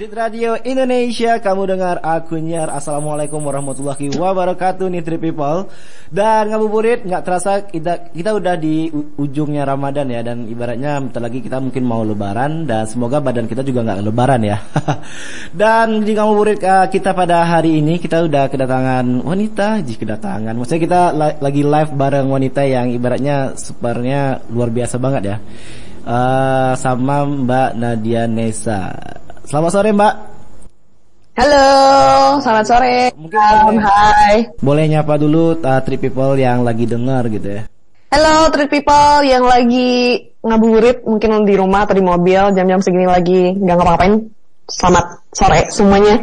Fit Radio Indonesia, kamu dengar aku nyar. Assalamualaikum warahmatullahi wabarakatuh nih People. Dan ngabuburit nggak terasa kita kita udah di ujungnya Ramadan ya dan ibaratnya bentar lagi kita mungkin mau lebaran dan semoga badan kita juga nggak lebaran ya. dan di ngabuburit uh, kita pada hari ini kita udah kedatangan wanita, di kedatangan. Maksudnya kita lagi live bareng wanita yang ibaratnya supernya luar biasa banget ya. Uh, sama Mbak Nadia Nesa. Selamat sore Mbak. Halo, selamat sore. Mungkin um, hai. Boleh nyapa dulu uh, Trip People yang lagi dengar gitu ya. Halo Trip People yang lagi ngabuburit mungkin di rumah atau di mobil jam-jam segini lagi nggak ngapa-ngapain. Selamat sore semuanya.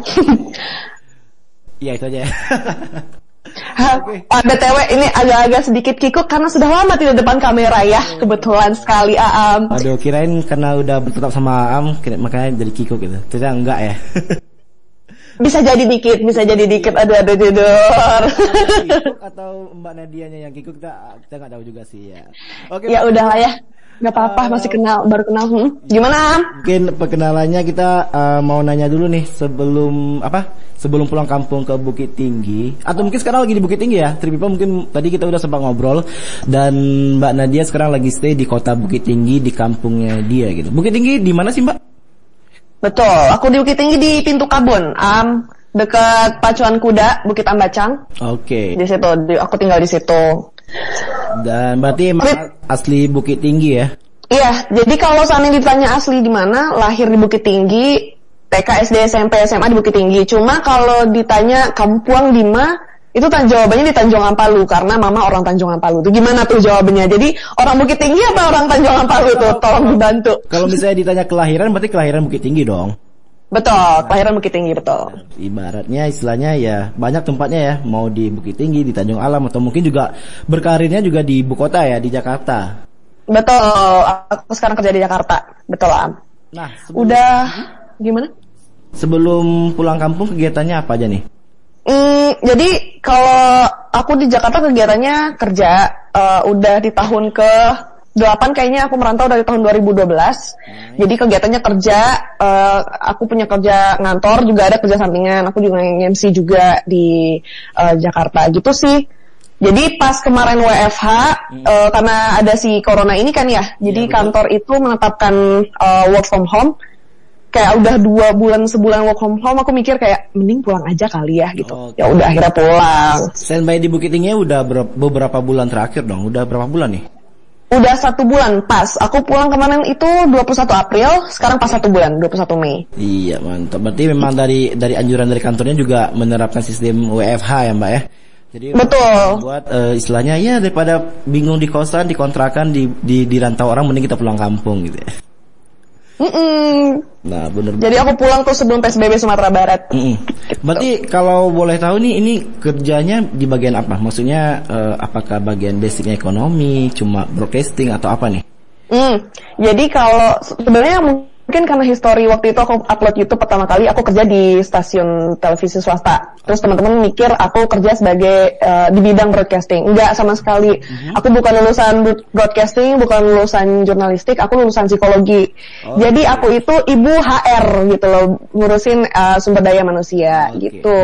Iya itu aja. okay. Ah, BTW ini agak-agak sedikit kikuk karena sudah lama tidak depan kamera ya. Kebetulan sekali Aam. Aduh, kirain karena udah bertetap sama Aam, makanya jadi kikuk gitu. Ternyata enggak ya. bisa jadi dikit, bisa jadi dikit. Aduh, aduh, tidur. atau Mbak Nadianya yang kikuk kita kita nggak tahu juga sih ya. Oke. Ya udahlah ya. Gak apa-apa, uh, masih kenal, baru kenal. Hmm? Gimana? Mungkin perkenalannya kita uh, mau nanya dulu nih sebelum apa? Sebelum pulang kampung ke Bukit Tinggi atau mungkin sekarang lagi di Bukit Tinggi ya. Tripipa mungkin tadi kita udah sempat ngobrol dan Mbak Nadia sekarang lagi stay di kota Bukit Tinggi di kampungnya dia gitu. Bukit Tinggi di mana sih Mbak? Betul, aku di Bukit Tinggi di Pintu Kabun. Um, dekat Pacuan Kuda, Bukit Ambacang. Oke. Okay. Di situ, di, aku tinggal di situ. Dan berarti emang asli Bukit Tinggi ya? Iya, jadi kalau seandainya ditanya asli di mana, lahir di Bukit Tinggi, TK, SD, SMP, SMA di Bukit Tinggi. Cuma kalau ditanya kampung di mana, itu tan jawabannya di Tanjung Ampalu karena mama orang Tanjung Ampalu. Itu gimana tuh jawabannya? Jadi orang Bukit Tinggi apa orang Tanjung Ampalu tuh? Tolong dibantu. Kalau misalnya ditanya kelahiran berarti kelahiran Bukit Tinggi dong. Betul, kelahiran Bukit Tinggi betul. Ibaratnya istilahnya ya banyak tempatnya ya, mau di Bukit Tinggi, di Tanjung Alam atau mungkin juga berkarirnya juga di ibu kota ya, di Jakarta. Betul, aku sekarang kerja di Jakarta, betul Am. Nah, sebelum, udah gimana? Sebelum pulang kampung kegiatannya apa aja nih? Hmm, jadi kalau aku di Jakarta kegiatannya kerja, uh, udah di tahun ke 8 kayaknya aku merantau dari tahun 2012. Hmm. Jadi kegiatannya kerja, uh, aku punya kerja ngantor juga ada kerja sampingan. Aku juga MC juga di uh, Jakarta gitu sih. Jadi pas kemarin WFH hmm. uh, karena ada si corona ini kan ya, jadi ya, kantor itu menetapkan uh, work from home. Kayak udah dua bulan sebulan work from home, aku mikir kayak mending pulang aja kali ya gitu. Oh, ya udah akhirnya pulang. Standby di Bukit Tinggi udah beberapa bulan terakhir dong, udah berapa bulan nih? Udah satu bulan pas. Aku pulang kemarin itu 21 April, sekarang pas satu bulan, 21 Mei. Iya mantap. Berarti memang dari dari anjuran dari kantornya juga menerapkan sistem WFH ya Mbak ya? Jadi betul. Buat uh, istilahnya ya daripada bingung di kosan, di kontrakan, di, di di rantau orang, mending kita pulang kampung gitu ya. Mm -mm. Nah, bener. Jadi aku pulang tuh sebelum PSBB Sumatera Barat. Mm -mm. Berarti kalau boleh tahu nih, ini kerjanya di bagian apa? Maksudnya uh, apakah bagian basicnya ekonomi, cuma broadcasting atau apa nih? Mm. Jadi kalau sebenarnya mungkin karena histori waktu itu aku upload YouTube pertama kali aku kerja di stasiun televisi swasta. Terus teman-teman mikir aku kerja sebagai uh, di bidang broadcasting. Enggak sama sekali. Mm-hmm. Aku bukan lulusan broadcasting, bukan lulusan jurnalistik, aku lulusan psikologi. Oh, Jadi okay. aku itu ibu HR gitu loh, ngurusin uh, sumber daya manusia okay. gitu.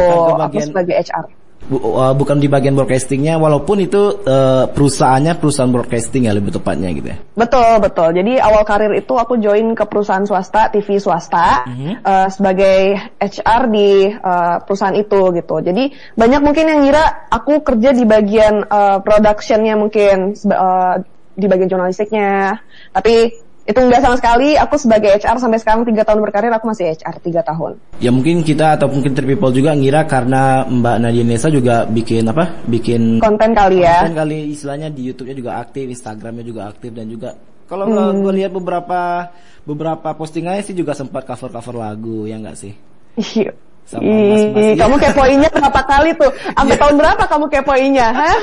Aku sebagai HR bu, uh, bukan di bagian broadcastingnya walaupun itu uh, perusahaannya perusahaan broadcasting ya lebih tepatnya gitu ya. Betul betul. Jadi awal karir itu aku join ke perusahaan swasta TV swasta mm -hmm. uh, sebagai HR di uh, perusahaan itu gitu. Jadi banyak mungkin yang ngira aku kerja di bagian uh, productionnya mungkin uh, di bagian jurnalistiknya. Tapi itu enggak sama sekali. Aku sebagai HR sampai sekarang tiga tahun berkarir aku masih HR tiga tahun. Ya mungkin kita atau mungkin People juga ngira karena Mbak Nadia Nesa juga bikin apa? Bikin konten kali ya. konten kali istilahnya di YouTube-nya juga aktif Instagramnya juga aktif dan juga kalau hmm. gue lihat beberapa beberapa postingannya sih juga sempat cover cover lagu ya enggak sih? Iya sama mas -mas. kamu kepoinnya berapa kali tuh? Sampai tahun berapa kamu kepoinnya? Hah?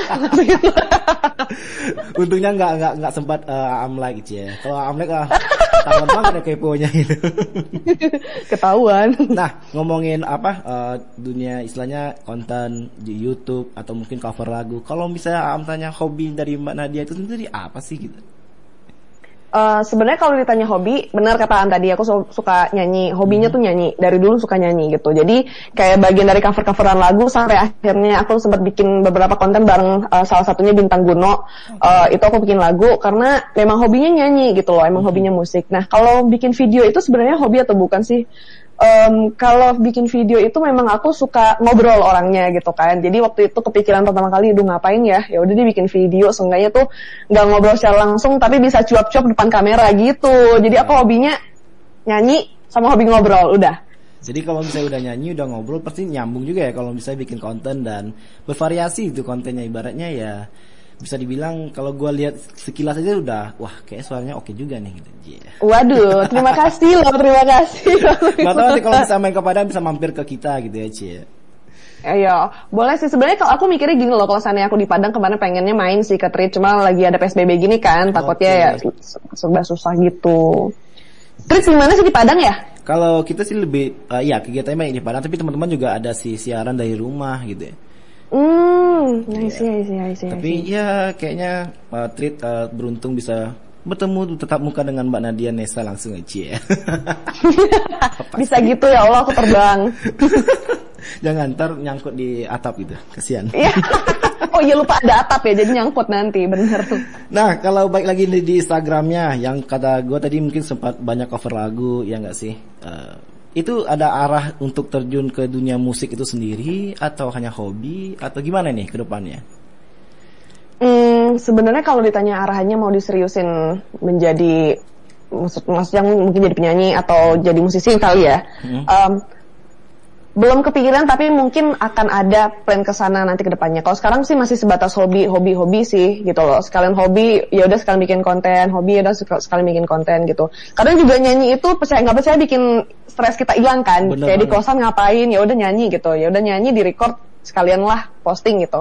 Untungnya nggak nggak nggak sempat uh, amlek gitu ya. Kalau amlek ah tahun banget ya keponya gitu. Ketahuan. Nah ngomongin apa uh, dunia istilahnya konten di YouTube atau mungkin cover lagu. Kalau misalnya am tanya hobi dari Mbak Nadia itu sendiri apa sih gitu? Uh, sebenarnya kalau ditanya hobi, benar kata tadi aku su suka nyanyi. Hobinya tuh nyanyi. Dari dulu suka nyanyi gitu. Jadi kayak bagian dari cover-coveran lagu sampai akhirnya aku sempat bikin beberapa konten bareng uh, salah satunya Bintang Guno. Uh, itu aku bikin lagu karena memang hobinya nyanyi gitu loh. Emang hmm. hobinya musik. Nah kalau bikin video itu sebenarnya hobi atau bukan sih? Um, kalau bikin video itu memang aku suka ngobrol orangnya gitu kan. Jadi waktu itu kepikiran pertama kali, udah ngapain ya? Ya udah dia bikin video, seenggaknya tuh nggak ngobrol secara langsung, tapi bisa cuap-cuap depan kamera gitu. Jadi aku hobinya nyanyi sama hobi ngobrol, udah. Jadi kalau misalnya udah nyanyi, udah ngobrol, pasti nyambung juga ya kalau misalnya bikin konten dan bervariasi itu kontennya. Ibaratnya ya bisa dibilang kalau gue lihat sekilas aja udah wah kayak suaranya oke juga nih gitu. Yeah. Waduh, terima kasih loh, terima kasih. Gak tahu nanti kalau bisa main ke Padang bisa mampir ke kita gitu ya Cie. Iya, boleh sih. Sebenarnya kalau aku mikirnya gini loh, kalau sana aku di Padang kemarin pengennya main sih ke Treat, cuma lagi ada PSBB gini kan, takutnya okay. ya serba susah gitu. Treat di mana sih di Padang ya? Kalau kita sih lebih, uh, ya kegiatannya di Padang, tapi teman-teman juga ada sih siaran dari rumah gitu ya. Hmm, nice, yeah. nice, nice, Tapi ya kayaknya uh, Treat uh, beruntung bisa bertemu tetap muka dengan Mbak Nadia Nesa langsung aja ya. bisa gitu ya Allah aku terbang. Jangan ntar nyangkut di atap gitu, kasihan. Iya. oh iya lupa ada atap ya, jadi nyangkut nanti, bener. Nah kalau baik lagi di Instagramnya, yang kata gue tadi mungkin sempat banyak cover lagu, ya nggak sih? Uh, itu ada arah untuk terjun ke dunia musik itu sendiri atau hanya hobi atau gimana nih ke depannya? Hmm, sebenarnya kalau ditanya arahannya mau diseriusin menjadi maksud maksudnya mungkin jadi penyanyi atau jadi musisi kali ya. Hmm. Um, belum kepikiran tapi mungkin akan ada plan ke sana nanti ke depannya. Kalau sekarang sih masih sebatas hobi, hobi, hobi sih gitu loh. Sekalian hobi, ya udah sekalian bikin konten, hobi ya udah sekalian bikin konten gitu. Kadang juga nyanyi itu percaya nggak percaya bikin stres kita hilang kan. Bener, Kayak bener. di kosan ngapain, ya udah nyanyi gitu. Ya udah nyanyi di record sekalian lah posting gitu.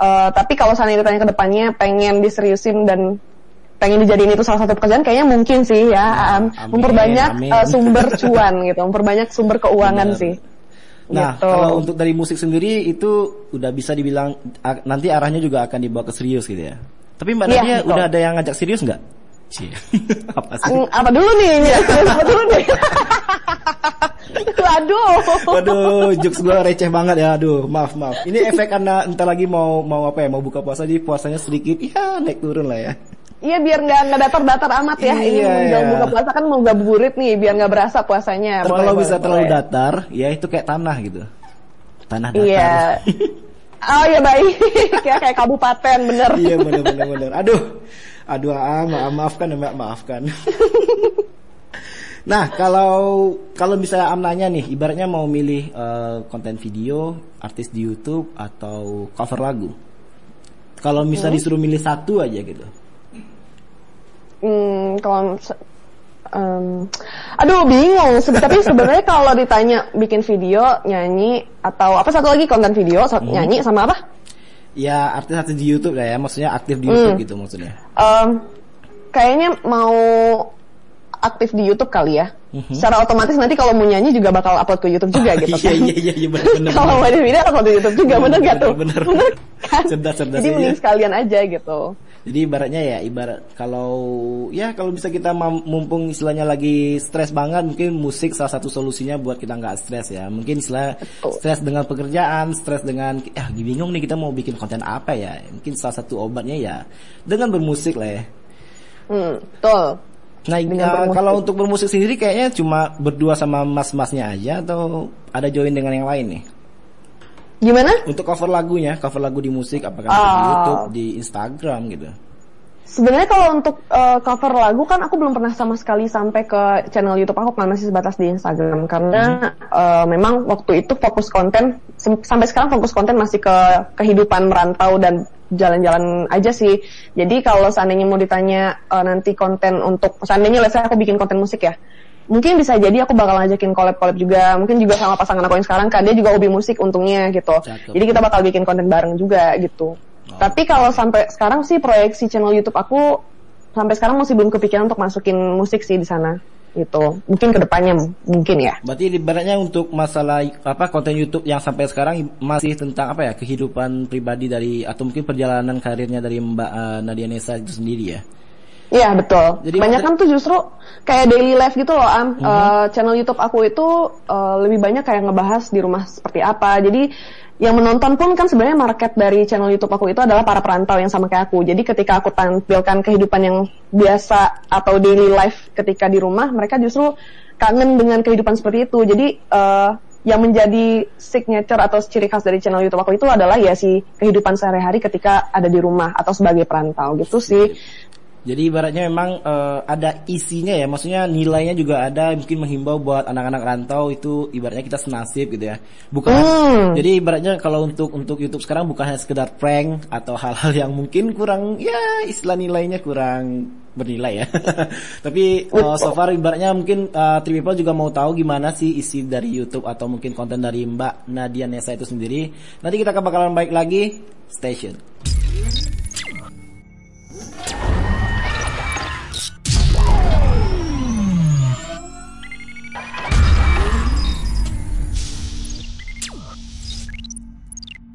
Uh, tapi kalau seandainya ditanya ke depannya pengen diseriusin dan pengen dijadiin itu salah satu pekerjaan kayaknya mungkin sih ya um, amin, memperbanyak amin. Uh, sumber cuan gitu memperbanyak sumber keuangan Bener. sih Nah, gitu. kalau untuk dari musik sendiri itu udah bisa dibilang nanti arahnya juga akan dibawa ke serius gitu ya. Tapi Mbak ya, Nadia gitu. udah ada yang ngajak serius nggak? apa sih? Apa dulu nih? apa dulu nih? Waduh. Waduh, jokes gue receh banget ya. Aduh, maaf maaf. Ini efek karena entar lagi mau mau apa ya? Mau buka puasa jadi puasanya sedikit ya naik turun lah ya. Iya biar nggak nggak datar-datar amat ya. Iya, Ini iya. buka puasa kan mau gaburit nih biar nggak berasa puasanya. Boleh, kalau boleh, bisa boleh. terlalu datar, ya itu kayak tanah gitu. Tanah datar. Iya. Oh iya baik, kayak kayak kabupaten bener. iya bener bener bener. Aduh, aduh ah, maaf maafkan ya mbak maafkan. nah kalau kalau misalnya amnanya nih, ibaratnya mau milih uh, konten video, artis di YouTube atau cover lagu. Kalau misalnya hmm. disuruh milih satu aja gitu, Hmm, kalau um, aduh bingung tapi sebenarnya kalau ditanya bikin video nyanyi atau apa satu lagi konten video hmm. nyanyi sama apa ya artis-artis di YouTube lah ya maksudnya aktif di YouTube hmm. gitu maksudnya um, kayaknya mau aktif di YouTube kali ya. Mm-hmm. Secara otomatis nanti kalau mau nyanyi juga bakal upload ke YouTube juga gitu iya, kan. Iya iya iya benar kalau mau ada video upload ke YouTube juga benar gak tuh? Benar. benar kan? Cerdas cerdas. Jadi mending sekalian aja gitu. Jadi ibaratnya ya ibarat kalau ya kalau bisa kita mumpung istilahnya lagi stres banget mungkin musik salah satu solusinya buat kita nggak stres ya. Mungkin istilah stres dengan pekerjaan, stres dengan ah bingung nih kita mau bikin konten apa ya. Mungkin salah satu obatnya ya dengan bermusik lah ya. Hmm, betul. Nah, uh, kalau untuk bermusik sendiri kayaknya cuma berdua sama mas-masnya aja atau ada join dengan yang lain nih? Gimana? Untuk cover lagunya, cover lagu di musik apakah uh, di YouTube, di Instagram gitu? Sebenarnya kalau untuk uh, cover lagu kan aku belum pernah sama sekali sampai ke channel YouTube aku masih sebatas di Instagram karena hmm. uh, memang waktu itu fokus konten sampai sekarang fokus konten masih ke kehidupan merantau dan jalan-jalan aja sih. Jadi kalau seandainya mau ditanya uh, nanti konten untuk seandainya let's aku bikin konten musik ya mungkin bisa jadi aku bakal ngajakin collab-collab juga mungkin juga sama pasangan aku yang sekarang kan dia juga hobi musik untungnya gitu Cakep. jadi kita bakal bikin konten bareng juga gitu oh. tapi kalau sampai sekarang sih proyeksi channel YouTube aku sampai sekarang masih belum kepikiran untuk masukin musik sih di sana gitu. Mungkin ke depannya mungkin ya. Berarti ibaratnya untuk masalah apa konten YouTube yang sampai sekarang masih tentang apa ya kehidupan pribadi dari atau mungkin perjalanan karirnya dari Mbak uh, Nadia Nesa itu sendiri ya Iya betul. Jadi banyak kan tuh justru kayak daily life gitu loh am. Mhm. Eh, channel YouTube aku itu eh, lebih banyak kayak ngebahas di rumah seperti apa. Jadi yang menonton pun kan sebenarnya market dari channel YouTube aku itu adalah para perantau yang sama kayak aku. Jadi ketika aku tampilkan kehidupan yang biasa atau daily life ketika di rumah, mereka justru kangen dengan kehidupan seperti itu. Jadi eh, yang menjadi signature atau ciri khas dari channel YouTube aku itu adalah ya si kehidupan sehari-hari ketika ada di rumah atau sebagai perantau gitu sih. Jadi ibaratnya memang eh, ada isinya ya, maksudnya nilainya juga ada, mungkin menghimbau buat anak-anak rantau itu ibaratnya kita senasib gitu ya. Bukan. Hmm. Jadi ibaratnya kalau untuk untuk YouTube sekarang bukan hanya sekedar prank atau hal-hal yang mungkin kurang ya istilah nilainya kurang bernilai ya. Tapi eh, so far ibaratnya mungkin eh, Three People juga mau tahu gimana sih isi dari YouTube atau mungkin konten dari Mbak Nadia Nesa itu sendiri. Nanti kita akan bakalan baik lagi. Station.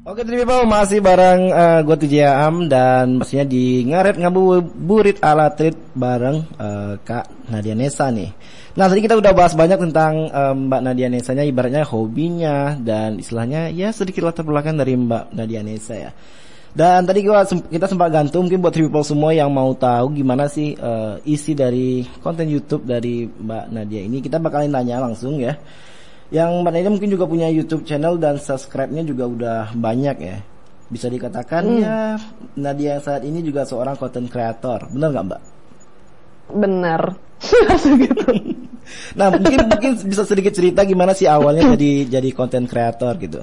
Oke People masih bareng uh, gue Tijia Am dan pastinya di ngaret ngabuburit ala treat bareng eh, Kak Nadia Nesa nih. Nah tadi kita udah bahas banyak tentang eh, Mbak Nadia Nesanya ibaratnya hobinya dan istilahnya ya sedikit latar belakang dari Mbak Nadia Nesa ya. Dan tadi gua kita sempat gantung mungkin buat People semua yang mau tahu gimana sih eh, isi dari konten YouTube dari Mbak Nadia ini kita bakalan tanya langsung ya. Yang Mbak Nadia mungkin juga punya YouTube channel dan subscribe-nya juga udah banyak ya. Bisa dikatakan ya Nadia saat ini juga seorang content creator. Benar nggak Mbak? Gitu. Nah mungkin mungkin bisa sedikit cerita gimana sih awalnya jadi jadi content creator gitu.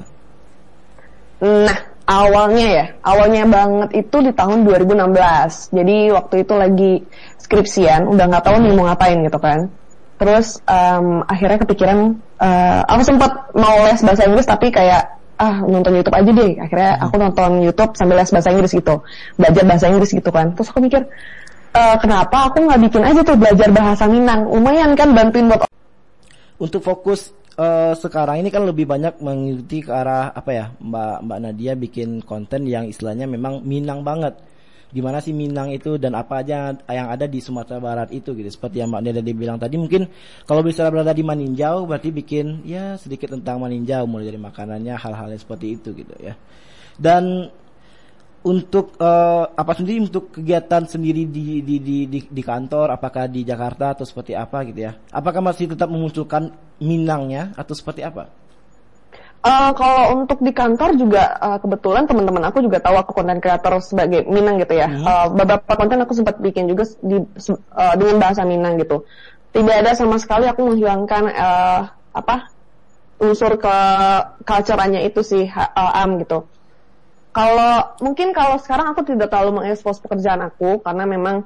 Nah, awalnya ya, awalnya banget itu di tahun 2016. Jadi waktu itu lagi skripsian, udah nggak tahu nih mau ngapain gitu kan. Terus em, akhirnya kepikiran, eh, aku sempat mau les bahasa Inggris tapi kayak ah nonton YouTube aja deh. Akhirnya aku nonton YouTube sambil les bahasa Inggris gitu, belajar bahasa Inggris gitu kan. Terus aku mikir, eh, kenapa aku nggak bikin aja tuh belajar bahasa Minang? Lumayan kan bantuin buat Untuk fokus eh, sekarang ini kan lebih banyak mengikuti ke arah apa ya Mbak Mbak Nadia bikin konten yang istilahnya memang Minang banget. Gimana sih Minang itu dan apa aja yang ada di Sumatera Barat itu gitu. Seperti yang Mbak Nadia bilang tadi mungkin kalau bisa berada di Maninjau berarti bikin ya sedikit tentang Maninjau mulai dari makanannya hal-hal seperti itu gitu ya. Dan untuk eh, apa sendiri untuk kegiatan sendiri di, di di di di kantor apakah di Jakarta atau seperti apa gitu ya apakah masih tetap memunculkan minangnya atau seperti apa Eh, kalau untuk di kantor juga eh, kebetulan teman-teman aku juga tahu aku konten kreator sebagai Minang gitu ya. Eh, beberapa konten aku sempat bikin juga di, eh, dengan bahasa Minang gitu. Tidak ada sama sekali aku menghilangkan eh, apa unsur ke culture-nya itu sih eh, am gitu. Kalau mungkin kalau sekarang aku tidak terlalu mengekspos pekerjaan aku karena memang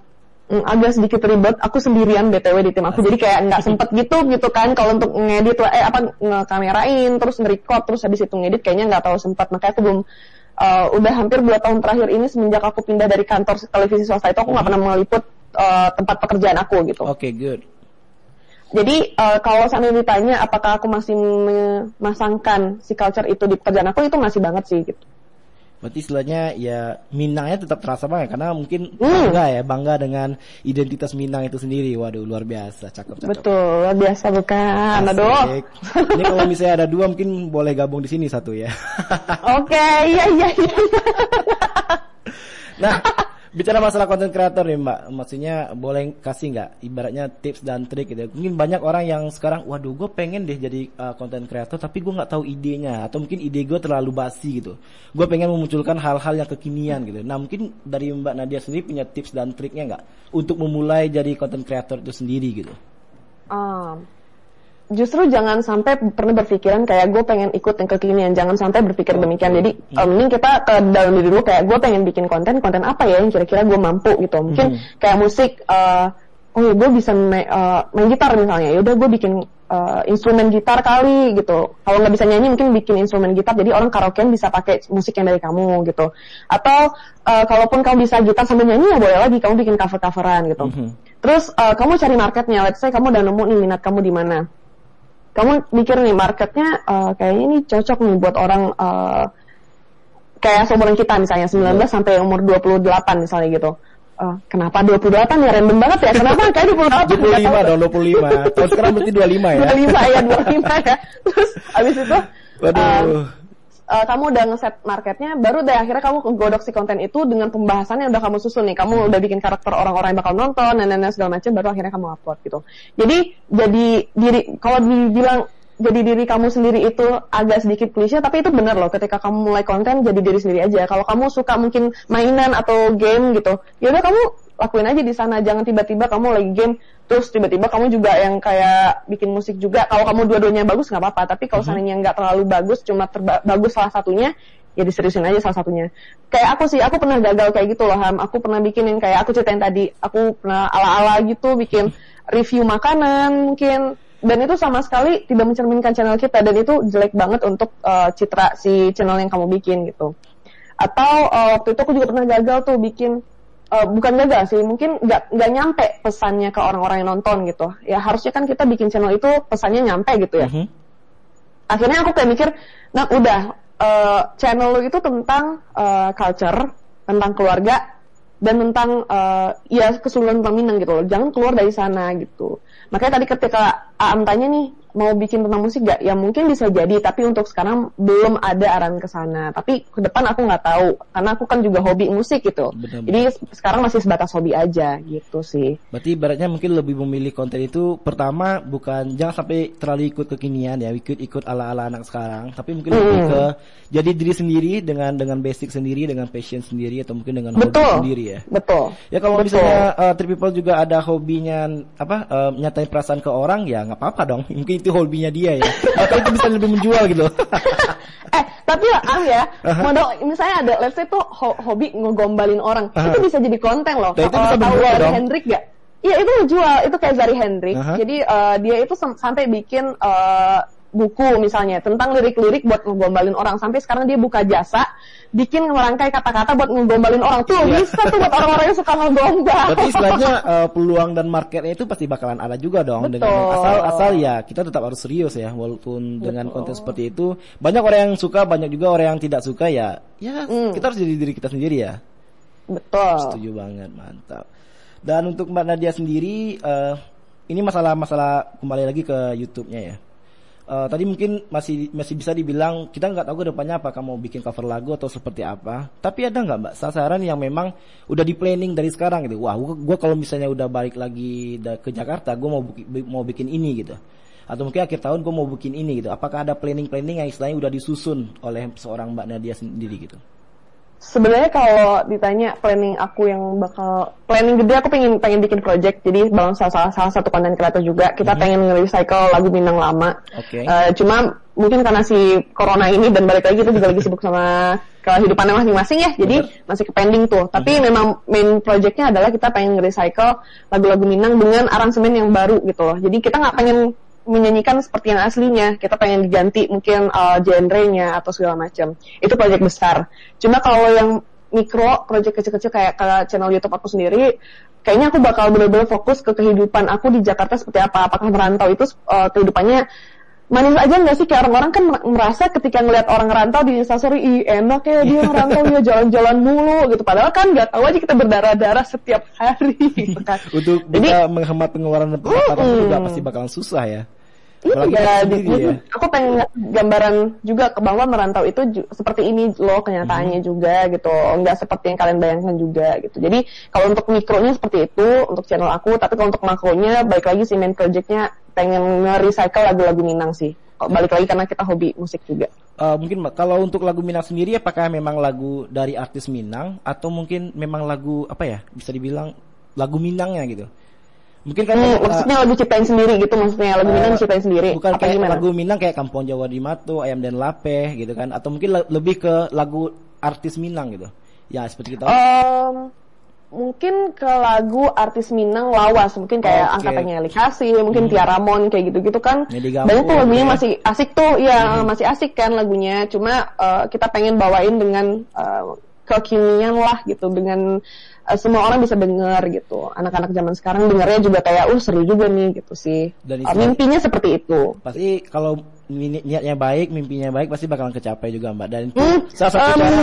agak sedikit ribet. Aku sendirian btw di tim aku, jadi kayak nggak sempet gitu gitu kan. Kalau untuk ngedit eh apa ngekamerain, terus nge-record, terus habis itu ngedit, kayaknya nggak terlalu sempat. Makanya aku belum eh, udah hampir dua tahun terakhir ini semenjak aku pindah dari kantor televisi swasta itu aku nggak pernah meliput eh, tempat pekerjaan aku gitu. oke good Jadi eh, kalau seandainya ditanya apakah aku masih memasangkan si culture itu di pekerjaan aku itu masih banget sih gitu. Berarti istilahnya ya Minangnya tetap terasa banget karena mungkin Hmm. bangga ya bangga dengan identitas Minang itu sendiri waduh luar biasa cakep cakep Betul, luar biasa bukan. Aduh. Ini kalau misalnya ada dua mungkin boleh gabung di sini satu ya Oke, iya iya iya. Nah, bicara masalah konten kreator nih Mbak, maksudnya boleh kasih nggak ibaratnya tips dan trik gitu. Mungkin banyak orang yang sekarang, waduh, gue pengen deh jadi konten kreator, tapi gue nggak tahu idenya atau mungkin ide gue terlalu basi gitu. Gue pengen memunculkan hal-hal yang kekinian gitu. Nah, mungkin dari Mbak Nadia sendiri punya tips dan triknya nggak untuk memulai jadi konten kreator itu sendiri gitu. Um, justru jangan sampai pernah berpikiran kayak gue pengen ikut yang kekinian. Jangan sampai berpikir demikian. Jadi um, mending kita ke dalam diri dulu kayak gue pengen bikin konten, konten apa ya yang kira-kira gue mampu gitu. Mungkin kayak musik. uh, oh ya gue bisa ma- uh, main gitar misalnya. Ya udah gue bikin uh, instrumen gitar kali gitu. Kalau nggak bisa nyanyi mungkin bikin instrumen gitar. Jadi orang karaokean bisa pakai musik yang dari kamu gitu. Atau uh, kalaupun kamu bisa gitar sambil nyanyi ya boleh lagi kamu bikin cover-coveran gitu. Terus uh, kamu cari marketnya. Let's say kamu udah nemu nih minat kamu di mana. Kamu mikir nih marketnya uh, kayaknya ini cocok nih buat orang uh, kayak seumuran kita misalnya 19 sampai umur 28 misalnya gitu. uh, kenapa 28 ya? Random banget ya? Kenapa kayak 28 25 dong 25 tahun sekarang berarti 25 ya. 25 ya 25 ya. Terus abis itu Waduh. uh, uh, kamu udah ngeset marketnya, baru deh akhirnya kamu kegodok si konten itu dengan pembahasan yang udah kamu susun nih. Kamu udah bikin karakter orang-orang yang bakal nonton, dan lain-lain segala macam, baru akhirnya kamu upload gitu. Jadi jadi diri kalau dibilang jadi diri kamu sendiri itu agak sedikit klise, tapi itu benar loh. Ketika kamu mulai konten, jadi diri sendiri aja. Kalau kamu suka mungkin mainan atau game gitu, ya udah kamu lakuin aja di sana. Jangan tiba-tiba kamu lagi game, terus tiba-tiba kamu juga yang kayak bikin musik juga. Kalau kamu dua-duanya bagus nggak apa-apa. Tapi kalau Mhm. seandainya nggak terlalu bagus, cuma terba- bagus salah satunya, ya diseriusin aja salah satunya. Kayak aku sih, aku pernah gagal kayak gitu loh Ham. Aku pernah bikin yang kayak aku ceritain tadi, aku pernah ala-ala gitu bikin review makanan mungkin dan itu sama sekali tidak mencerminkan channel kita dan itu jelek banget untuk uh, citra si channel yang kamu bikin gitu. Atau uh, waktu itu aku juga pernah gagal tuh bikin uh, bukan gagal sih, mungkin nggak nggak nyampe pesannya ke orang-orang yang nonton gitu. Ya harusnya kan kita bikin channel itu pesannya nyampe gitu ya Mhm. akhirnya aku kayak mikir nah udah eh, channel lu itu tentang eh, culture tentang keluarga dan tentang eh, ya keseluruhan tentang Minang gitu loh jangan keluar dari sana gitu makanya tadi ketika Aam tanya nih mau bikin tentang musik gak ya mungkin bisa jadi tapi untuk sekarang belum ada arahan ke sana tapi ke depan aku nggak tahu karena aku kan juga hobi musik gitu Benar-benar. jadi sekarang masih sebatas hobi aja gitu sih Berarti ibaratnya mungkin lebih memilih konten itu pertama bukan jangan sampai terlalu ikut kekinian ya, ikut ikut ala-ala anak sekarang, tapi mungkin lebih Hmm. ke jadi diri sendiri dengan dengan basic sendiri, dengan passion sendiri atau mungkin dengan betul hobi sendiri ya. betul Ya kalau Betul. misalnya uh, People juga ada hobinya apa uh, nyatain perasaan ke orang ya nggak apa-apa dong. Mungkin itu hobinya dia ya. Atau itu bisa lebih menjual gitu. eh tapi am ya Aha. model misalnya ada let's say tuh ho- hobi ngegombalin orang Aha. itu bisa jadi konten loh Nah, itu bisa tahu dong. Hendrik gak iya itu menjual itu kayak Zari Hendrik Aha. jadi eh, dia itu sam- sampai bikin eh, buku misalnya tentang lirik-lirik buat ngegombalin orang sampai sekarang dia buka jasa bikin merangkai kata-kata buat ngegombalin orang tuh Iya. bisa tuh buat orang-orang yang suka ngegombal Berarti istilahnya uh, peluang dan marketnya itu pasti bakalan ada juga dong Betul. dengan asal asal ya kita tetap harus serius ya walaupun dengan konten seperti itu banyak orang yang suka banyak juga orang yang tidak suka ya ya Hmm. kita harus jadi diri kita sendiri ya. betul Setuju banget, mantap. Dan untuk Mbak Nadia sendiri, eh, ini masalah-masalah kembali lagi ke YouTube-nya ya. Eh, tadi mungkin masih masih bisa dibilang kita nggak tahu depannya apakah mau bikin cover lagu atau seperti apa. Tapi ada nggak Mbak sasaran yang memang udah di planning dari sekarang gitu. Wah, gua kalau misalnya udah balik lagi ke Jakarta, gua mau mau bikin ini gitu. Atau mungkin akhir tahun gua mau bikin ini gitu. Apakah ada planning-planning yang istilahnya udah disusun oleh seorang Mbak Nadia sendiri gitu? Sebenarnya kalau ditanya planning aku yang bakal planning gede aku pengen pengen bikin project jadi bang salah, salah, salah satu konten kreator juga kita pengen nge-recycle lagu Minang lama. Oke. Eh, cuma mungkin karena si corona ini dan balik lagi kita juga lagi sibuk sama kehidupannya masing-masing ya jadi masih ke pending tuh. Tapi memang main projectnya adalah kita pengen nge-recycle lagu-lagu Minang dengan aransemen yang baru gitu loh. Jadi kita nggak pengen menyanyikan seperti yang aslinya. Kita pengen diganti mungkin uh, genre-nya atau segala macam. Itu project besar. Cuma kalau yang mikro, project kecil-kecil kayak ke channel YouTube aku sendiri, kayaknya aku bakal benar-benar fokus ke kehidupan aku di Jakarta seperti apa. Apakah merantau itu uh, kehidupannya manis aja nggak sih kayak orang-orang kan mer- merasa ketika ngelihat orang rantau di instastory ih enak ya dia ngerantau ya jalan-jalan mulu gitu padahal kan nggak tahu aja kita berdarah-darah setiap hari gitu kan Untuk Jadi- bisa menghemat pengeluaran dan pendapatan itu juga pasti bakalan susah ya. Iya, ya, aku pengen gambaran juga ke bahwa merantau itu ju- seperti ini loh kenyataannya Hmm. juga gitu, nggak seperti yang kalian bayangkan juga gitu. Jadi kalau untuk mikronya seperti itu untuk channel aku, tapi kalau untuk makronya balik lagi si main projectnya pengen nge-recycle lagu-lagu Minang sih. Balik lagi karena kita hobi musik juga. Eh, mungkin kalau untuk lagu Minang sendiri apakah memang lagu dari artis Minang atau mungkin memang lagu apa ya bisa dibilang lagu Minangnya gitu? Mungkin kan Hmm, maksudnya lagu ciptain sendiri gitu maksudnya lagu Minang eh, diciptain sendiri. bukan kayak gimana? lagu Minang kayak Kampung Jawa di Mato, Ayam dan Lape gitu kan atau mungkin lebih ke lagu artis Minang gitu. Ya seperti kita. Em, mungkin ke lagu artis Minang lawas mungkin kayak Oke. angkatannya Eli Kasih, mungkin Tiara Mon kayak gitu-gitu kan banyak tuh lagunya ya. masih asik tuh ya masih asik kan lagunya cuma eh, kita pengen bawain dengan eh, kekinian lah gitu dengan eh, semua orang bisa denger gitu anak-anak zaman sekarang dengernya juga kayak uh seru juga nih gitu sih Dan Eh, mimpinya seperti itu Pasti kalau niatnya baik, mimpinya baik pasti bakalan kecapai juga Mbak. Dan itu Hmm, salah satu cara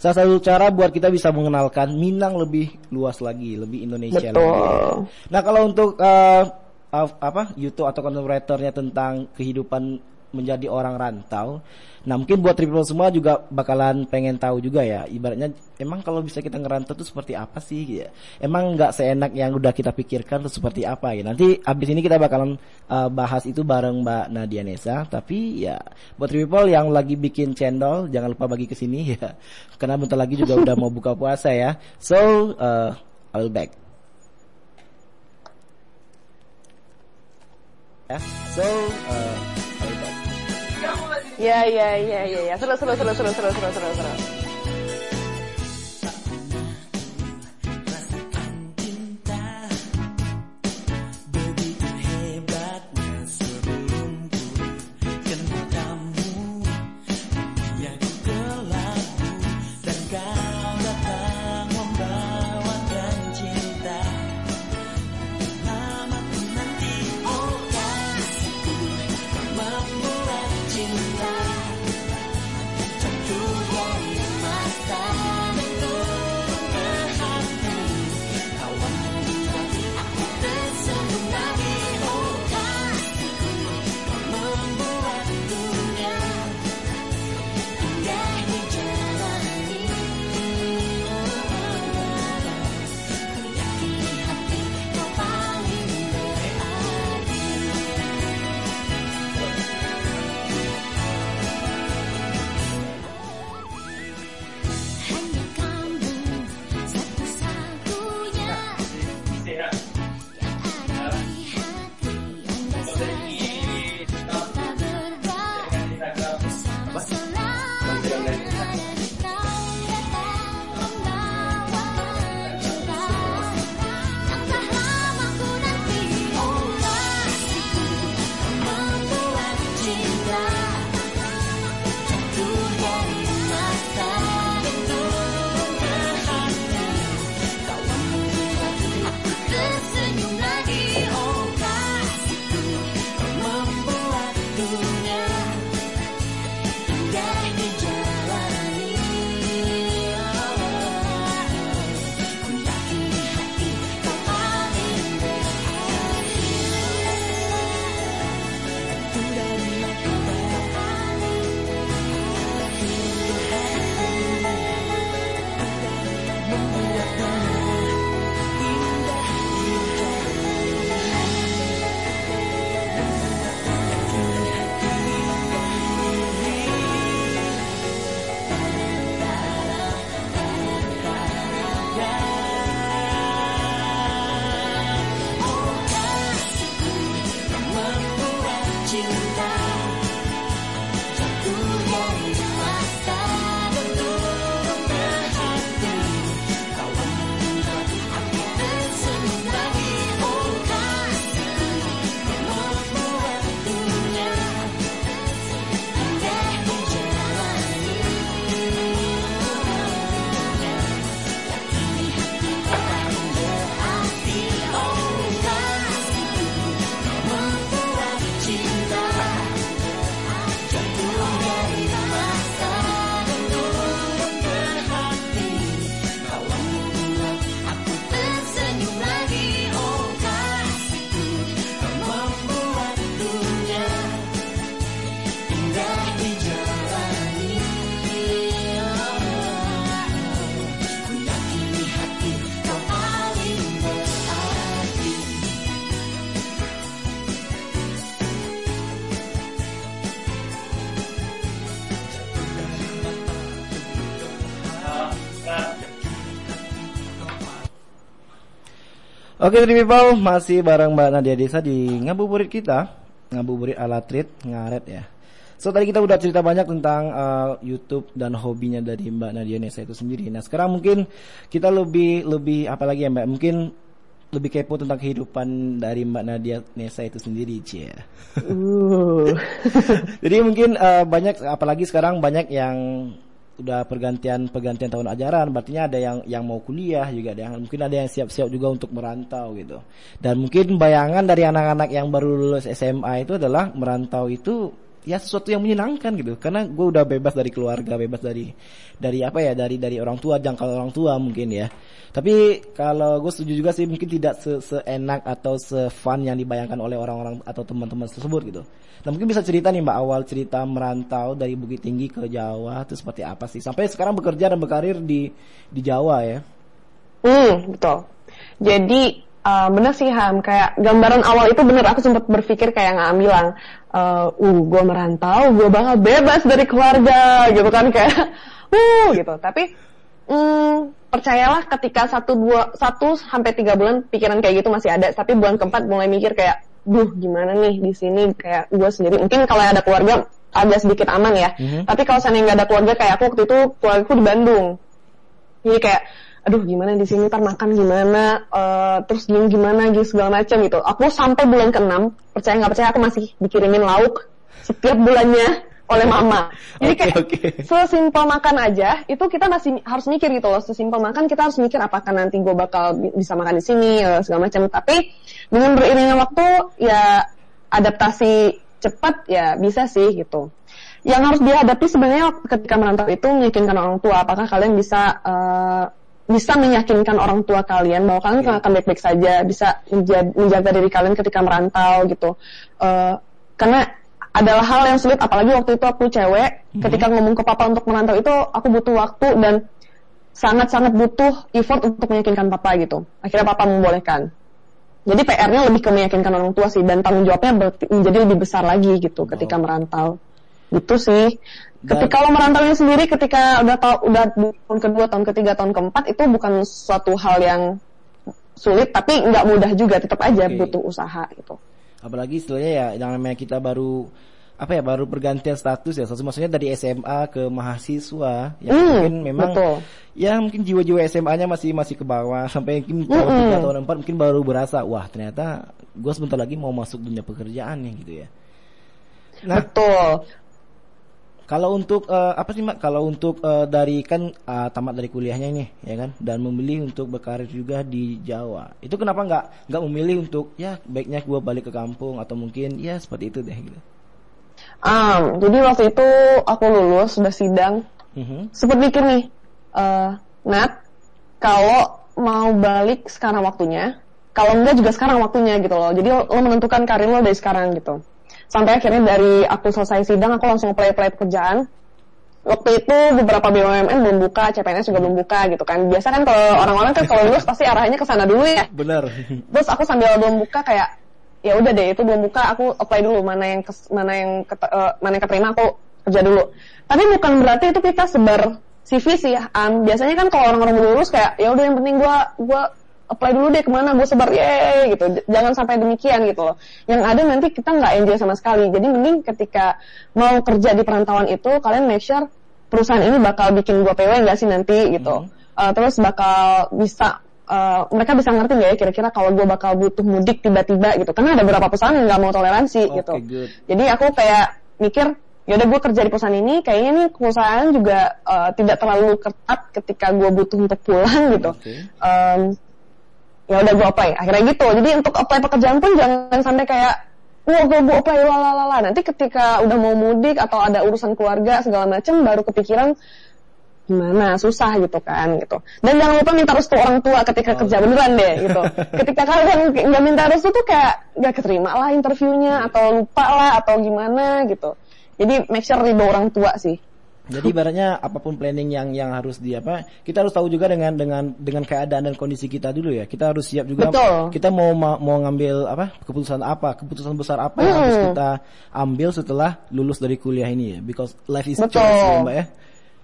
salah satu cara buat kita bisa mengenalkan Minang lebih luas lagi, lebih Indonesia Betul. lagi. Nah, kalau untuk af- apa YouTube atau creatornya tentang kehidupan menjadi orang rantau. Nah, mungkin buat triple semua juga bakalan pengen tahu juga ya. Ibaratnya emang kalau bisa kita ngerantau itu seperti apa sih ya. Emang nggak seenak yang udah kita pikirkan itu seperti apa ya. Nanti abis ini kita bakalan uh, bahas itu bareng Mbak Nadia Nesa, tapi ya buat triple yang lagi bikin channel jangan lupa bagi ke sini ya. Karena bentar lagi juga udah mau buka puasa ya. So, uh, I'll back. Ya. So, uh. Ya ya ya ya ya. Seru seru seru seru. Oke, Three People masih bareng Mbak Nadia Desa di ngabuburit kita, ngabuburit ala treat ngaret ya. So tadi kita udah cerita banyak tentang uh, YouTube dan hobinya dari Mbak Nadia Nesa itu sendiri. Nah sekarang mungkin kita lebih lebih apa lagi ya Mbak? Mungkin lebih kepo tentang kehidupan dari Mbak Nadia Nesa itu sendiri, cie. Uh. Jadi mungkin uh, banyak apalagi sekarang banyak yang udah pergantian pergantian tahun ajaran, berartinya ada yang yang mau kuliah juga ada yang mungkin ada yang siap-siap juga untuk merantau gitu. Dan mungkin bayangan dari anak-anak yang baru lulus SMA itu adalah merantau itu ya sesuatu yang menyenangkan gitu. Karena gue udah bebas dari keluarga bebas dari dari apa ya dari dari orang tua jangkau orang tua mungkin ya. Tapi kalau gue setuju juga sih mungkin tidak se seenak atau se-fun yang dibayangkan oleh orang-orang atau teman-teman tersebut gitu. Nah mungkin bisa cerita nih mbak awal cerita merantau dari Bukit Tinggi ke Jawa itu seperti apa sih? Sampai sekarang bekerja dan berkarir di di Jawa ya. Hmm, betul. Jadi uh, bener sih Ham, kayak gambaran awal itu bener. Aku sempat berpikir kayak nggak bilang, uh, uh gue merantau, gue bakal bebas dari keluarga gitu kan kayak, uh gitu. Tapi hmm, percayalah ketika satu dua satu sampai tiga bulan pikiran kayak gitu masih ada, tapi bulan keempat mulai mikir kayak, duh gimana nih di sini kayak gue sendiri. Mungkin kalau ada keluarga agak sedikit aman ya. Mhm. Tapi kalau seandainya nggak ada keluarga kayak aku waktu itu keluargaku di Bandung. Jadi kayak aduh gimana di sini? Ntar makan gimana? Eh, terus gini gimana? Gitu segala macam gitu. Aku sampai bulan ke-6 percaya nggak percaya aku masih dikirimin lauk setiap bulannya oleh mama. Jadi Oke, kayak oke. sesimpel makan aja itu kita masih harus mikir gitu loh. Sesimpel makan kita harus mikir apakah nanti gue bakal bi- bisa makan di sini eh, segala macam tapi dengan beriringnya waktu ya adaptasi cepat ya bisa sih gitu. Yang harus dihadapi sebenarnya ketika merantau itu meyakinkan orang tua apakah kalian bisa eh, bisa meyakinkan orang tua kalian bahwa kalian Oke. akan baik-baik saja bisa menja- menjaga diri kalian ketika merantau gitu. Eh, karena adalah hal yang sulit apalagi waktu itu aku cewek ketika ngomong ke papa untuk merantau itu aku butuh waktu dan sangat-sangat butuh effort untuk meyakinkan papa gitu. Akhirnya papa membolehkan. Jadi PR-nya lebih ke meyakinkan orang tua sih dan tanggung jawabnya menjadi lebih besar lagi gitu ketika merantau. Gitu sih. Ketika kalau merantaunya sendiri ketika udah tau, udah tahun kedua, tahun ketiga, tahun keempat itu bukan suatu hal yang sulit tapi nggak mudah juga tetap aja Oke. butuh usaha gitu. apalagi istilahnya ya yang namanya kita baru apa ya baru pergantian status ya status maksudnya dari SMA ke mahasiswa ya Hmm, mungkin memang betul. ya mungkin jiwa-jiwa SMA-nya masih masih ke bawah sampai mungkin tahun Mm-mm. tiga tahun empat mungkin baru berasa wah ternyata gue sebentar lagi mau masuk dunia pekerjaan nih gitu ya nah Betul. Kalau untuk eh, apa sih mak kalau untuk eh, dari kan eh, tamat dari kuliahnya ini ya kan dan memilih untuk berkarir juga di Jawa itu kenapa nggak nggak memilih untuk ya baiknya gue balik ke kampung atau mungkin ya seperti itu deh gitu Um, jadi waktu itu aku lulus sudah sidang Mhm. sempat mikir nih, eh Nat, kalau mau balik sekarang waktunya, kalau enggak juga sekarang waktunya gitu loh. Jadi lo, lo menentukan karir lo dari sekarang gitu. Sampai akhirnya dari aku selesai sidang, aku langsung apply-apply pekerjaan. Waktu itu beberapa BUMN belum buka, CPNS juga belum buka gitu kan. Biasa kan kalau orang-orang kan kalau lulus pasti arahnya ke sana dulu ya. benar Terus aku sambil belum buka kayak ya udah deh itu belum buka aku apply dulu mana yang kes- mana yang ket- eh, mana yang keterima aku kerja dulu. Tapi bukan berarti itu kita sebar CV sih ya. Am. biasanya kan kalau orang-orang lulus kayak ya udah yang penting gua gua apply dulu deh ke mana gue sebar ye gitu. Jangan sampai demikian gitu loh. Yang ada nanti kita nggak enjoy sama sekali. Jadi mending ketika mau kerja di perantauan itu kalian make sure perusahaan ini bakal bikin gua PW nggak sih nanti gitu. Eh, terus bakal bisa eh, mereka bisa ngerti nggak ya kira-kira kalau gue bakal butuh mudik tiba-tiba gitu. Karena ada beberapa perusahaan yang nggak mau toleransi Oke, gitu. good. jadi aku kayak mikir yaudah gue kerja di perusahaan ini. Kayaknya nih perusahaan juga eh, tidak terlalu ketat ketika gue butuh untuk pulang gitu. Oke. Em, ya udah gue apply. Akhirnya gitu. Jadi untuk apply pekerjaan pun jangan sampai kayak wah gue gue apply lalalala nanti ketika udah mau mudik atau ada urusan keluarga segala macam baru kepikiran gimana? Susah gitu kan gitu. Dan jangan lupa minta restu orang tua ketika kerja beneran deh gitu. Ketika kalian nggak minta restu tuh kayak nggak keterima lah interviewnya atau lupa lah atau gimana gitu. Jadi make sure ridho orang tua sih Jadi ibaratnya apa pun planning yang yang harus di apa, kita harus tahu juga dengan dengan dengan keadaan dan kondisi kita dulu ya. Kita harus siap juga Betul. kita mau ma- mau ngambil apa keputusan apa, keputusan besar apa yang Hmm. harus kita ambil setelah lulus dari kuliah ini ya. Because life is Betul. choice ya, Mbak ya.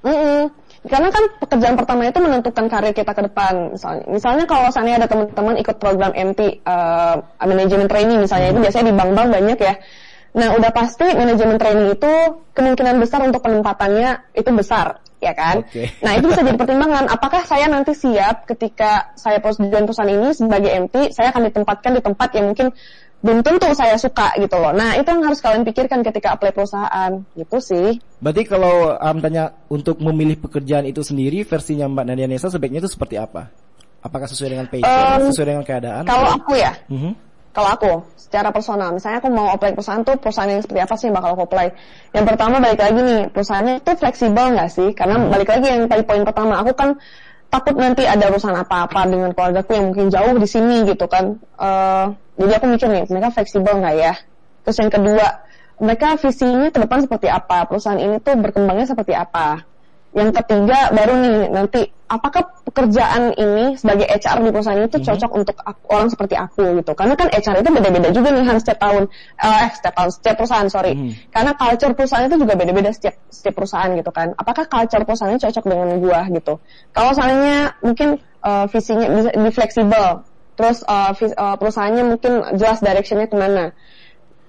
Mm-mm. Karena kan pekerjaan pertama itu menentukan karir kita ke depan. Misalnya, misalnya kalau seandainya ada teman-teman ikut program MT, uh, manajemen training misalnya itu biasanya di bank-bank banyak ya. Nah, udah pasti manajemen training itu kemungkinan besar untuk penempatannya itu besar, ya kan? Oke. Nah, itu bisa jadi pertimbangan. Apakah saya nanti siap ketika saya pos join perusahaan ini sebagai MT, saya akan ditempatkan di tempat yang mungkin belum tentu saya suka gitu loh. Nah, itu yang harus kalian pikirkan ketika apply perusahaan, gitu sih. Berarti kalau am tanya untuk memilih pekerjaan itu sendiri versinya Mbak Nadia Nesa sebaiknya itu seperti apa? Apakah sesuai dengan passion, Um, sesuai dengan keadaan? Kalau aku ya, Mhm. Kalau aku, secara personal, misalnya aku mau apply perusahaan tuh perusahaan yang seperti apa sih yang bakal aku apply? Yang pertama balik lagi nih, perusahaannya itu fleksibel nggak sih? Karena balik lagi yang tadi poin pertama, aku kan takut nanti ada urusan apa-apa dengan keluargaku yang mungkin jauh di sini gitu kan. Eh, jadi aku mikir nih, mereka fleksibel nggak ya? Terus yang kedua, mereka visinya ke depan seperti apa? Perusahaan ini tuh berkembangnya seperti apa? Yang ketiga baru nih nanti apakah pekerjaan ini sebagai HR di perusahaan itu cocok untuk aku- orang seperti aku gitu. Karena kan HR itu beda-beda juga nih Han setiap tahun eh setiap tahun setiap perusahaan sorry. Karena culture perusahaan itu juga beda-beda setiap setiap perusahaan gitu kan. Apakah culture perusahaannya cocok dengan gua gitu. Kalau seandainya mungkin eh, visinya bisa di fleksibel terus eh, vis- eh, perusahaannya mungkin jelas directionnya ke mana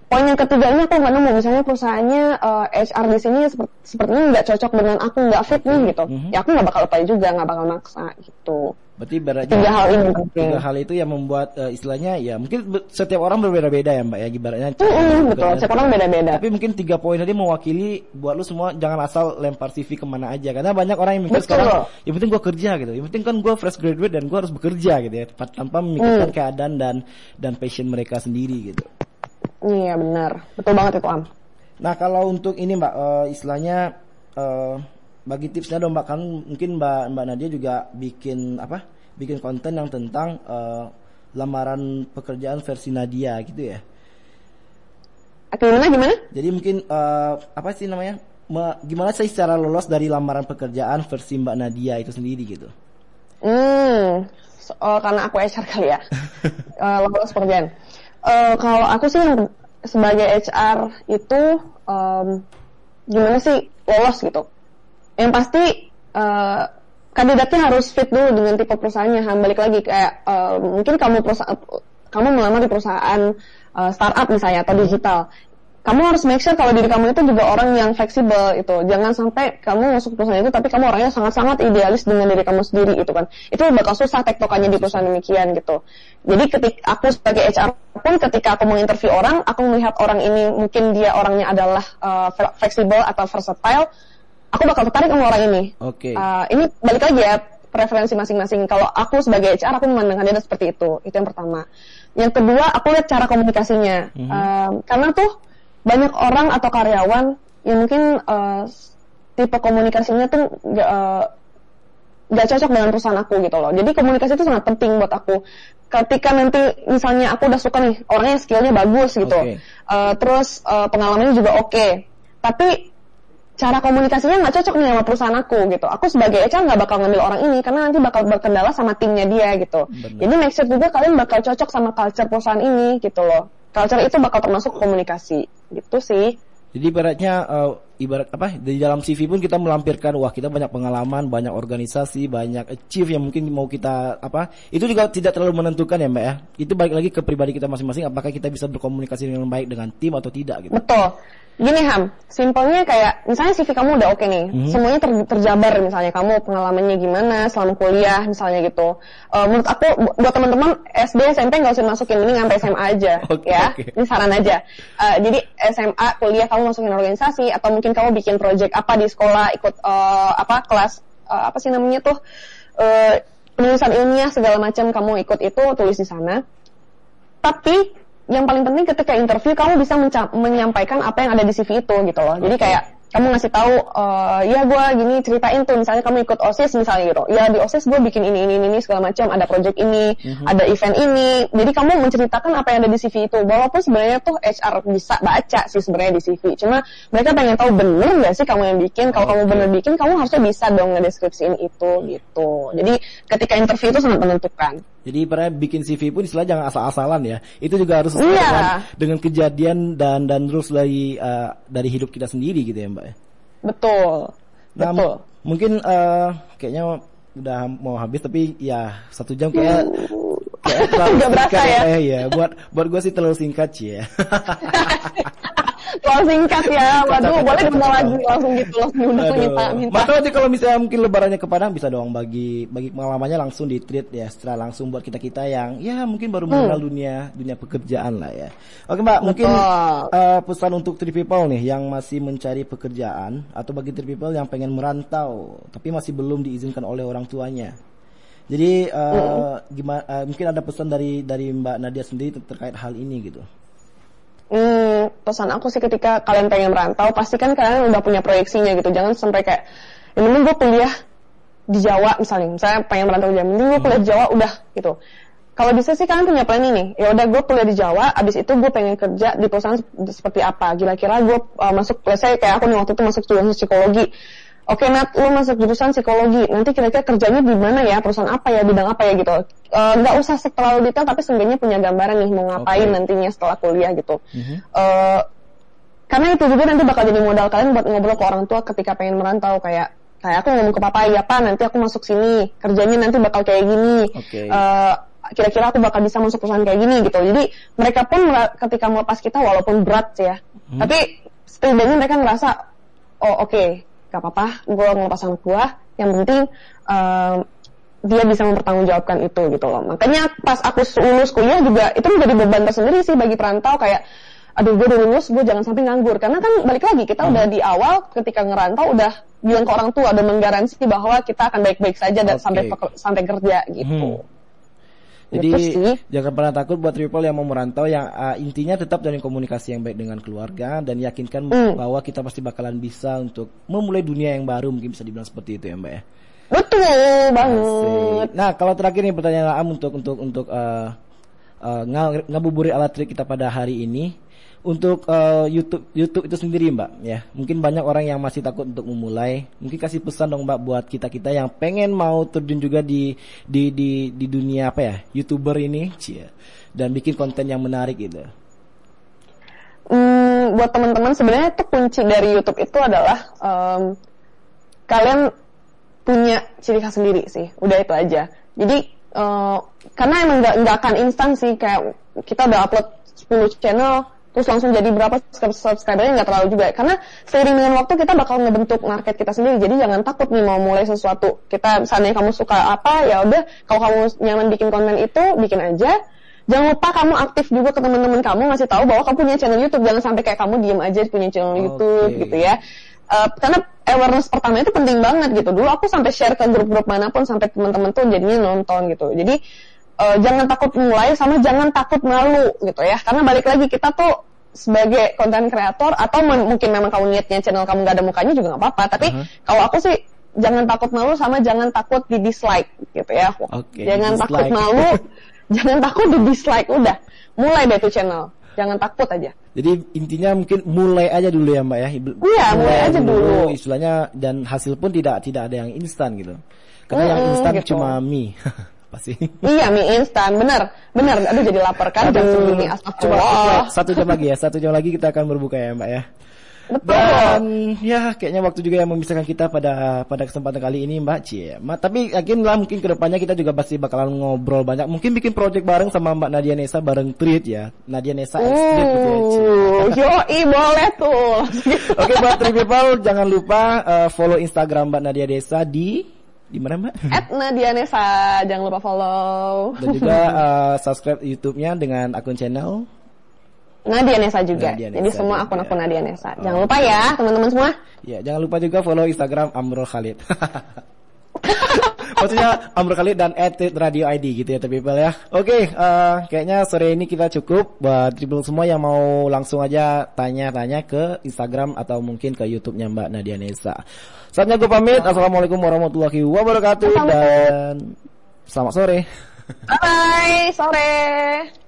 poin yang ketiganya aku nggak nemu. Misalnya perusahaannya eh, HR di sini seperti, sepertinya nggak cocok dengan aku nggak fit nih gitu. Ya aku nggak bakal apply juga nggak bakal maksa gitu. Berarti ibaratnya tiga hal ini tiga hal itu yang membuat eh, istilahnya ya mungkin setiap orang berbeda-beda ya mbak ya ibaratnya. Mm-mm, betul. setiap orang beda-beda. Tapi mungkin tiga poin tadi mewakili buat lu semua jangan asal lempar CV ke mana aja. Karena banyak orang yang mikir Betul. sekarang yang penting gua kerja gitu. Yang penting kan gua fresh graduate dan gua harus bekerja gitu ya. Tanpa memikirkan Mm. keadaan dan dan passion mereka sendiri gitu iya benar betul banget itu am Nah kalau untuk ini mbak eh, istilahnya eh, bagi tipsnya dong mbak kan mungkin mbak mbak Nadia juga bikin apa bikin konten yang tentang eh, lamaran pekerjaan versi Nadia gitu ya. gimana gimana Jadi mungkin eh, apa sih namanya Me- gimana sih cara lolos dari lamaran pekerjaan versi mbak Nadia itu sendiri gitu. Hmm, so- oh, karena aku HR kali ya. Eh, lolos pekerjaan. Eh, kalau aku sih sebagai HR itu em, gimana sih lolos gitu. Yang pasti eh, kandidatnya harus fit dulu dengan tipe perusahaannya. Balik lagi kayak eh, mungkin kamu perusahaan kamu melamar di perusahaan eh, startup misalnya atau digital kamu harus make sure kalau diri kamu itu juga orang yang fleksibel itu jangan sampai kamu masuk perusahaan itu tapi kamu orangnya sangat-sangat idealis dengan diri kamu sendiri itu kan itu bakal susah tektokannya di perusahaan demikian gitu jadi ketika aku sebagai HR pun ketika aku mau interview orang aku melihat orang ini mungkin dia orangnya adalah uh, fle- fleksibel atau versatile aku bakal tertarik sama orang ini Oke. Uh, ini balik lagi ya preferensi masing-masing. Kalau aku sebagai HR aku memandangkan dia seperti itu. Itu yang pertama. Yang kedua aku lihat cara komunikasinya. Um, karena tuh banyak orang atau karyawan yang mungkin uh, tipe komunikasinya tuh gak, uh, gak cocok dengan perusahaan aku gitu loh. Jadi komunikasi itu sangat penting buat aku. Ketika nanti misalnya aku udah suka nih orangnya skillnya bagus gitu, Oke. Uh, terus uh, pengalamannya juga oke, tapi cara komunikasinya nggak cocok nih sama perusahaan aku gitu. Aku sebagai HR nggak bakal ngambil orang ini karena nanti bakal berkendala sama timnya dia gitu. Benar. Jadi make sure juga kalian bakal cocok sama culture perusahaan ini gitu loh. Culture itu bakal termasuk komunikasi gitu sih. Jadi ibaratnya eh, ibarat apa di dalam CV pun kita melampirkan wah kita banyak pengalaman, banyak organisasi, banyak achieve yang mungkin mau kita apa itu juga tidak terlalu menentukan ya mbak ya. Itu balik lagi ke pribadi kita masing-masing apakah kita bisa berkomunikasi dengan baik dengan tim atau tidak gitu. Betul. Gini Ham, simpelnya kayak misalnya CV kamu udah oke nih, semuanya ter- terjabar misalnya kamu pengalamannya gimana selama kuliah misalnya gitu. Eh, menurut aku bu- buat teman-teman SD SMP nggak usah masukin ini sampai SMA aja Oke, ya. oke. Ini saran aja. Eh, jadi SMA kuliah kamu masukin organisasi atau mungkin kamu bikin project apa di sekolah ikut eh, apa kelas eh, apa sih namanya tuh eh, penulisan ilmiah segala macam kamu ikut itu tulis di sana. Tapi yang paling penting ketika interview kamu bisa menyampaikan apa yang ada di CV itu gitu loh. Jadi kayak kamu ngasih tahu, eh, ya gue gini ceritain tuh, misalnya kamu ikut osis misalnya gitu, ya di osis gue bikin ini ini ini segala macam, ada project ini, ada event ini, jadi kamu menceritakan apa yang ada di CV itu. Walaupun sebenarnya tuh HR bisa baca sih sebenarnya di CV, cuma mereka pengen tahu bener nggak sih kamu yang bikin. Kalau kamu bener bikin, kamu harusnya bisa dong ngedeskripsiin itu gitu. Jadi ketika interview itu sangat menentukan. Jadi ibaratnya bikin CV pun istilah jangan asal-asalan ya. Itu juga harus sesuai Iya. dengan, dengan kejadian dan dan rules dari eh, dari hidup kita sendiri gitu ya mbak. ya. Betul. Nah, Betul. mungkin eh, kayaknya udah mau habis tapi ya satu jam kayak kayak terlalu singkat ya. Eh, ya. Buat buat gue sih terlalu singkat sih ya. Kalau singkat ya, waduh boleh diundang kacau. lagi langsung gitu langsung diundang minta minta. Maka nanti kalau misalnya mungkin lebarannya ke Padang bisa dong bagi bagi pengalamannya langsung di treat ya secara langsung buat kita kita yang ya mungkin baru mengenal dunia dunia pekerjaan lah ya. Oke mbak mungkin Betul. eh, pesan untuk three people nih yang masih mencari pekerjaan atau bagi three people yang pengen merantau tapi masih belum diizinkan oleh orang tuanya. Jadi eh, gimana eh, mungkin ada pesan dari dari Mbak Nadia sendiri ter- terkait hal ini gitu. Hmm, pesan aku sih ketika kalian pengen merantau, pasti kan kalian udah punya proyeksinya gitu. Jangan sampai kayak, yang penting gue kuliah di Jawa misalnya, misalnya pengen merantau ke Jawa, penting gue kuliah di Jawa udah gitu. Kalau bisa sih kalian punya plan ini, ya udah gue kuliah di Jawa, abis itu gue pengen kerja di perusahaan sep- seperti apa. Kira-kira gue uh, masuk, saya kayak aku nih waktu itu masuk jurusan psikologi. Oke Nat, lu masuk jurusan psikologi, nanti kira-kira kerjanya di mana ya, perusahaan apa ya, bidang apa ya gitu. Eh, Nggak usah terlalu detail, tapi seenggaknya punya gambaran nih mau ngapain Oke. nantinya setelah kuliah gitu. Mhm. Eh, karena itu juga nanti bakal jadi modal kalian buat ngobrol ke orang tua ketika pengen merantau kayak kayak aku ngomong ke papa ya pak nanti aku masuk sini kerjanya nanti bakal kayak gini Oke. Eh, kira-kira aku bakal bisa masuk perusahaan kayak gini gitu jadi mereka pun ketika melepas kita walaupun berat ya tapi setidaknya mereka ngerasa oh oke gak apa-apa gue ngelepas anak gue yang penting eh, dia bisa mempertanggungjawabkan itu gitu loh. Makanya pas aku lulus kuliah juga itu menjadi beban tersendiri sih bagi perantau. Kayak aduh gue udah lulus gue jangan sampai nganggur. Karena kan balik lagi kita udah di awal ketika ngerantau udah bilang ke orang tua udah menggaransi bahwa kita akan baik-baik saja dan Oke. sampai sampai kerja gitu. Hmm. Jadi sih. jangan pernah takut buat triple yang mau merantau yang uh, intinya tetap jalin komunikasi yang baik dengan keluarga dan yakinkan Hmm. bahwa kita pasti bakalan bisa untuk memulai dunia yang baru mungkin bisa dibilang seperti itu ya Mbak ya. betul banget Asik. Nah, kalau terakhir nih pertanyaan Am untuk untuk untuk uh, uh, nga- ngabuburit ala trik kita pada hari ini. Untuk uh, YouTube YouTube itu sendiri Mbak ya. Mungkin banyak orang yang masih takut untuk memulai. Mungkin kasih pesan dong Mbak buat kita-kita yang pengen mau terjun juga di di di di dunia apa ya? YouTuber ini, cie. Dan bikin konten yang menarik gitu. Hmm, buat teman-teman sebenarnya tuh kunci dari YouTube itu adalah em, kalian punya ciri khas sendiri sih. Udah itu aja. Jadi eh, karena emang nggak akan instan sih kayak kita udah upload 10 channel terus langsung jadi berapa subscribe- subscribernya nggak terlalu juga. Karena seiring dengan waktu kita bakal ngebentuk market kita sendiri. Jadi jangan takut nih mau mulai sesuatu. Kita misalnya kamu suka apa ya udah. Kalau kamu nyaman bikin konten itu bikin aja. Jangan lupa kamu aktif juga ke teman-teman kamu ngasih tahu bahwa kamu punya channel YouTube. Jangan sampai kayak kamu diem aja punya channel YouTube Oke. gitu ya. Eh, karena awareness pertama itu penting banget gitu. Dulu aku sampai share ke grup-grup mana pun sampai teman-teman tuh jadinya nonton gitu. Jadi eh, jangan takut mulai sama jangan takut malu gitu ya karena balik lagi kita tuh sebagai konten kreator atau mungkin memang kamu niatnya channel kamu nggak ada mukanya juga nggak apa-apa tapi Uh-huh. kalau aku sih jangan takut malu sama jangan takut di dislike gitu ya Oke, jangan takut dislike. malu jangan takut di dislike udah mulai deh tuh channel jangan takut aja Jadi intinya mungkin mulai aja dulu ya Mbak ya. Iya, mulai aja dulu. Istilahnya dan hasil pun tidak tidak ada yang instan gitu. Karena yang Mm-mm, instan gitu. cuma mie. Pasti. Iya mie instan, bener, bener. Aduh jadi lapar kan jam segini Coba astagfirullah. satu jam lagi ya, satu jam lagi kita akan berbuka ya Mbak ya. Betul. Dan ya kayaknya waktu juga yang memisahkan kita pada pada kesempatan kali ini Mbak Cie. Ma, tapi yakin lah mungkin ke depannya kita juga pasti bakalan ngobrol banyak. Mungkin bikin project bareng sama Mbak Nadia Nesa bareng Treat ya. Nadia Nesa X Treat gitu ya, Cie. Uh, yoi boleh tuh. Oke buat Three People jangan lupa uh, follow Instagram Mbak Nadia Desa di di mana Mbak? At Nadia Nesa, jangan lupa follow. Dan juga uh, subscribe YouTube-nya dengan akun channel. Nadia Nesa juga. Nadia Jadi Nesa semua juga. akun-akun Nadia Nesa. Jangan lupa ya teman-teman semua. Ya jangan lupa juga follow Instagram Amrul Khalid. Maksudnya Amrul Khalid dan Etit Radio ID gitu ya People ya. Oke, eh, kayaknya sore ini kita cukup buat Triple semua yang mau langsung aja tanya-tanya ke Instagram atau mungkin ke YouTube-nya Mbak Nadia Nesa. Saatnya gue pamit. Assalamualaikum warahmatullahi wabarakatuh dan selamat sore. Bye, sore.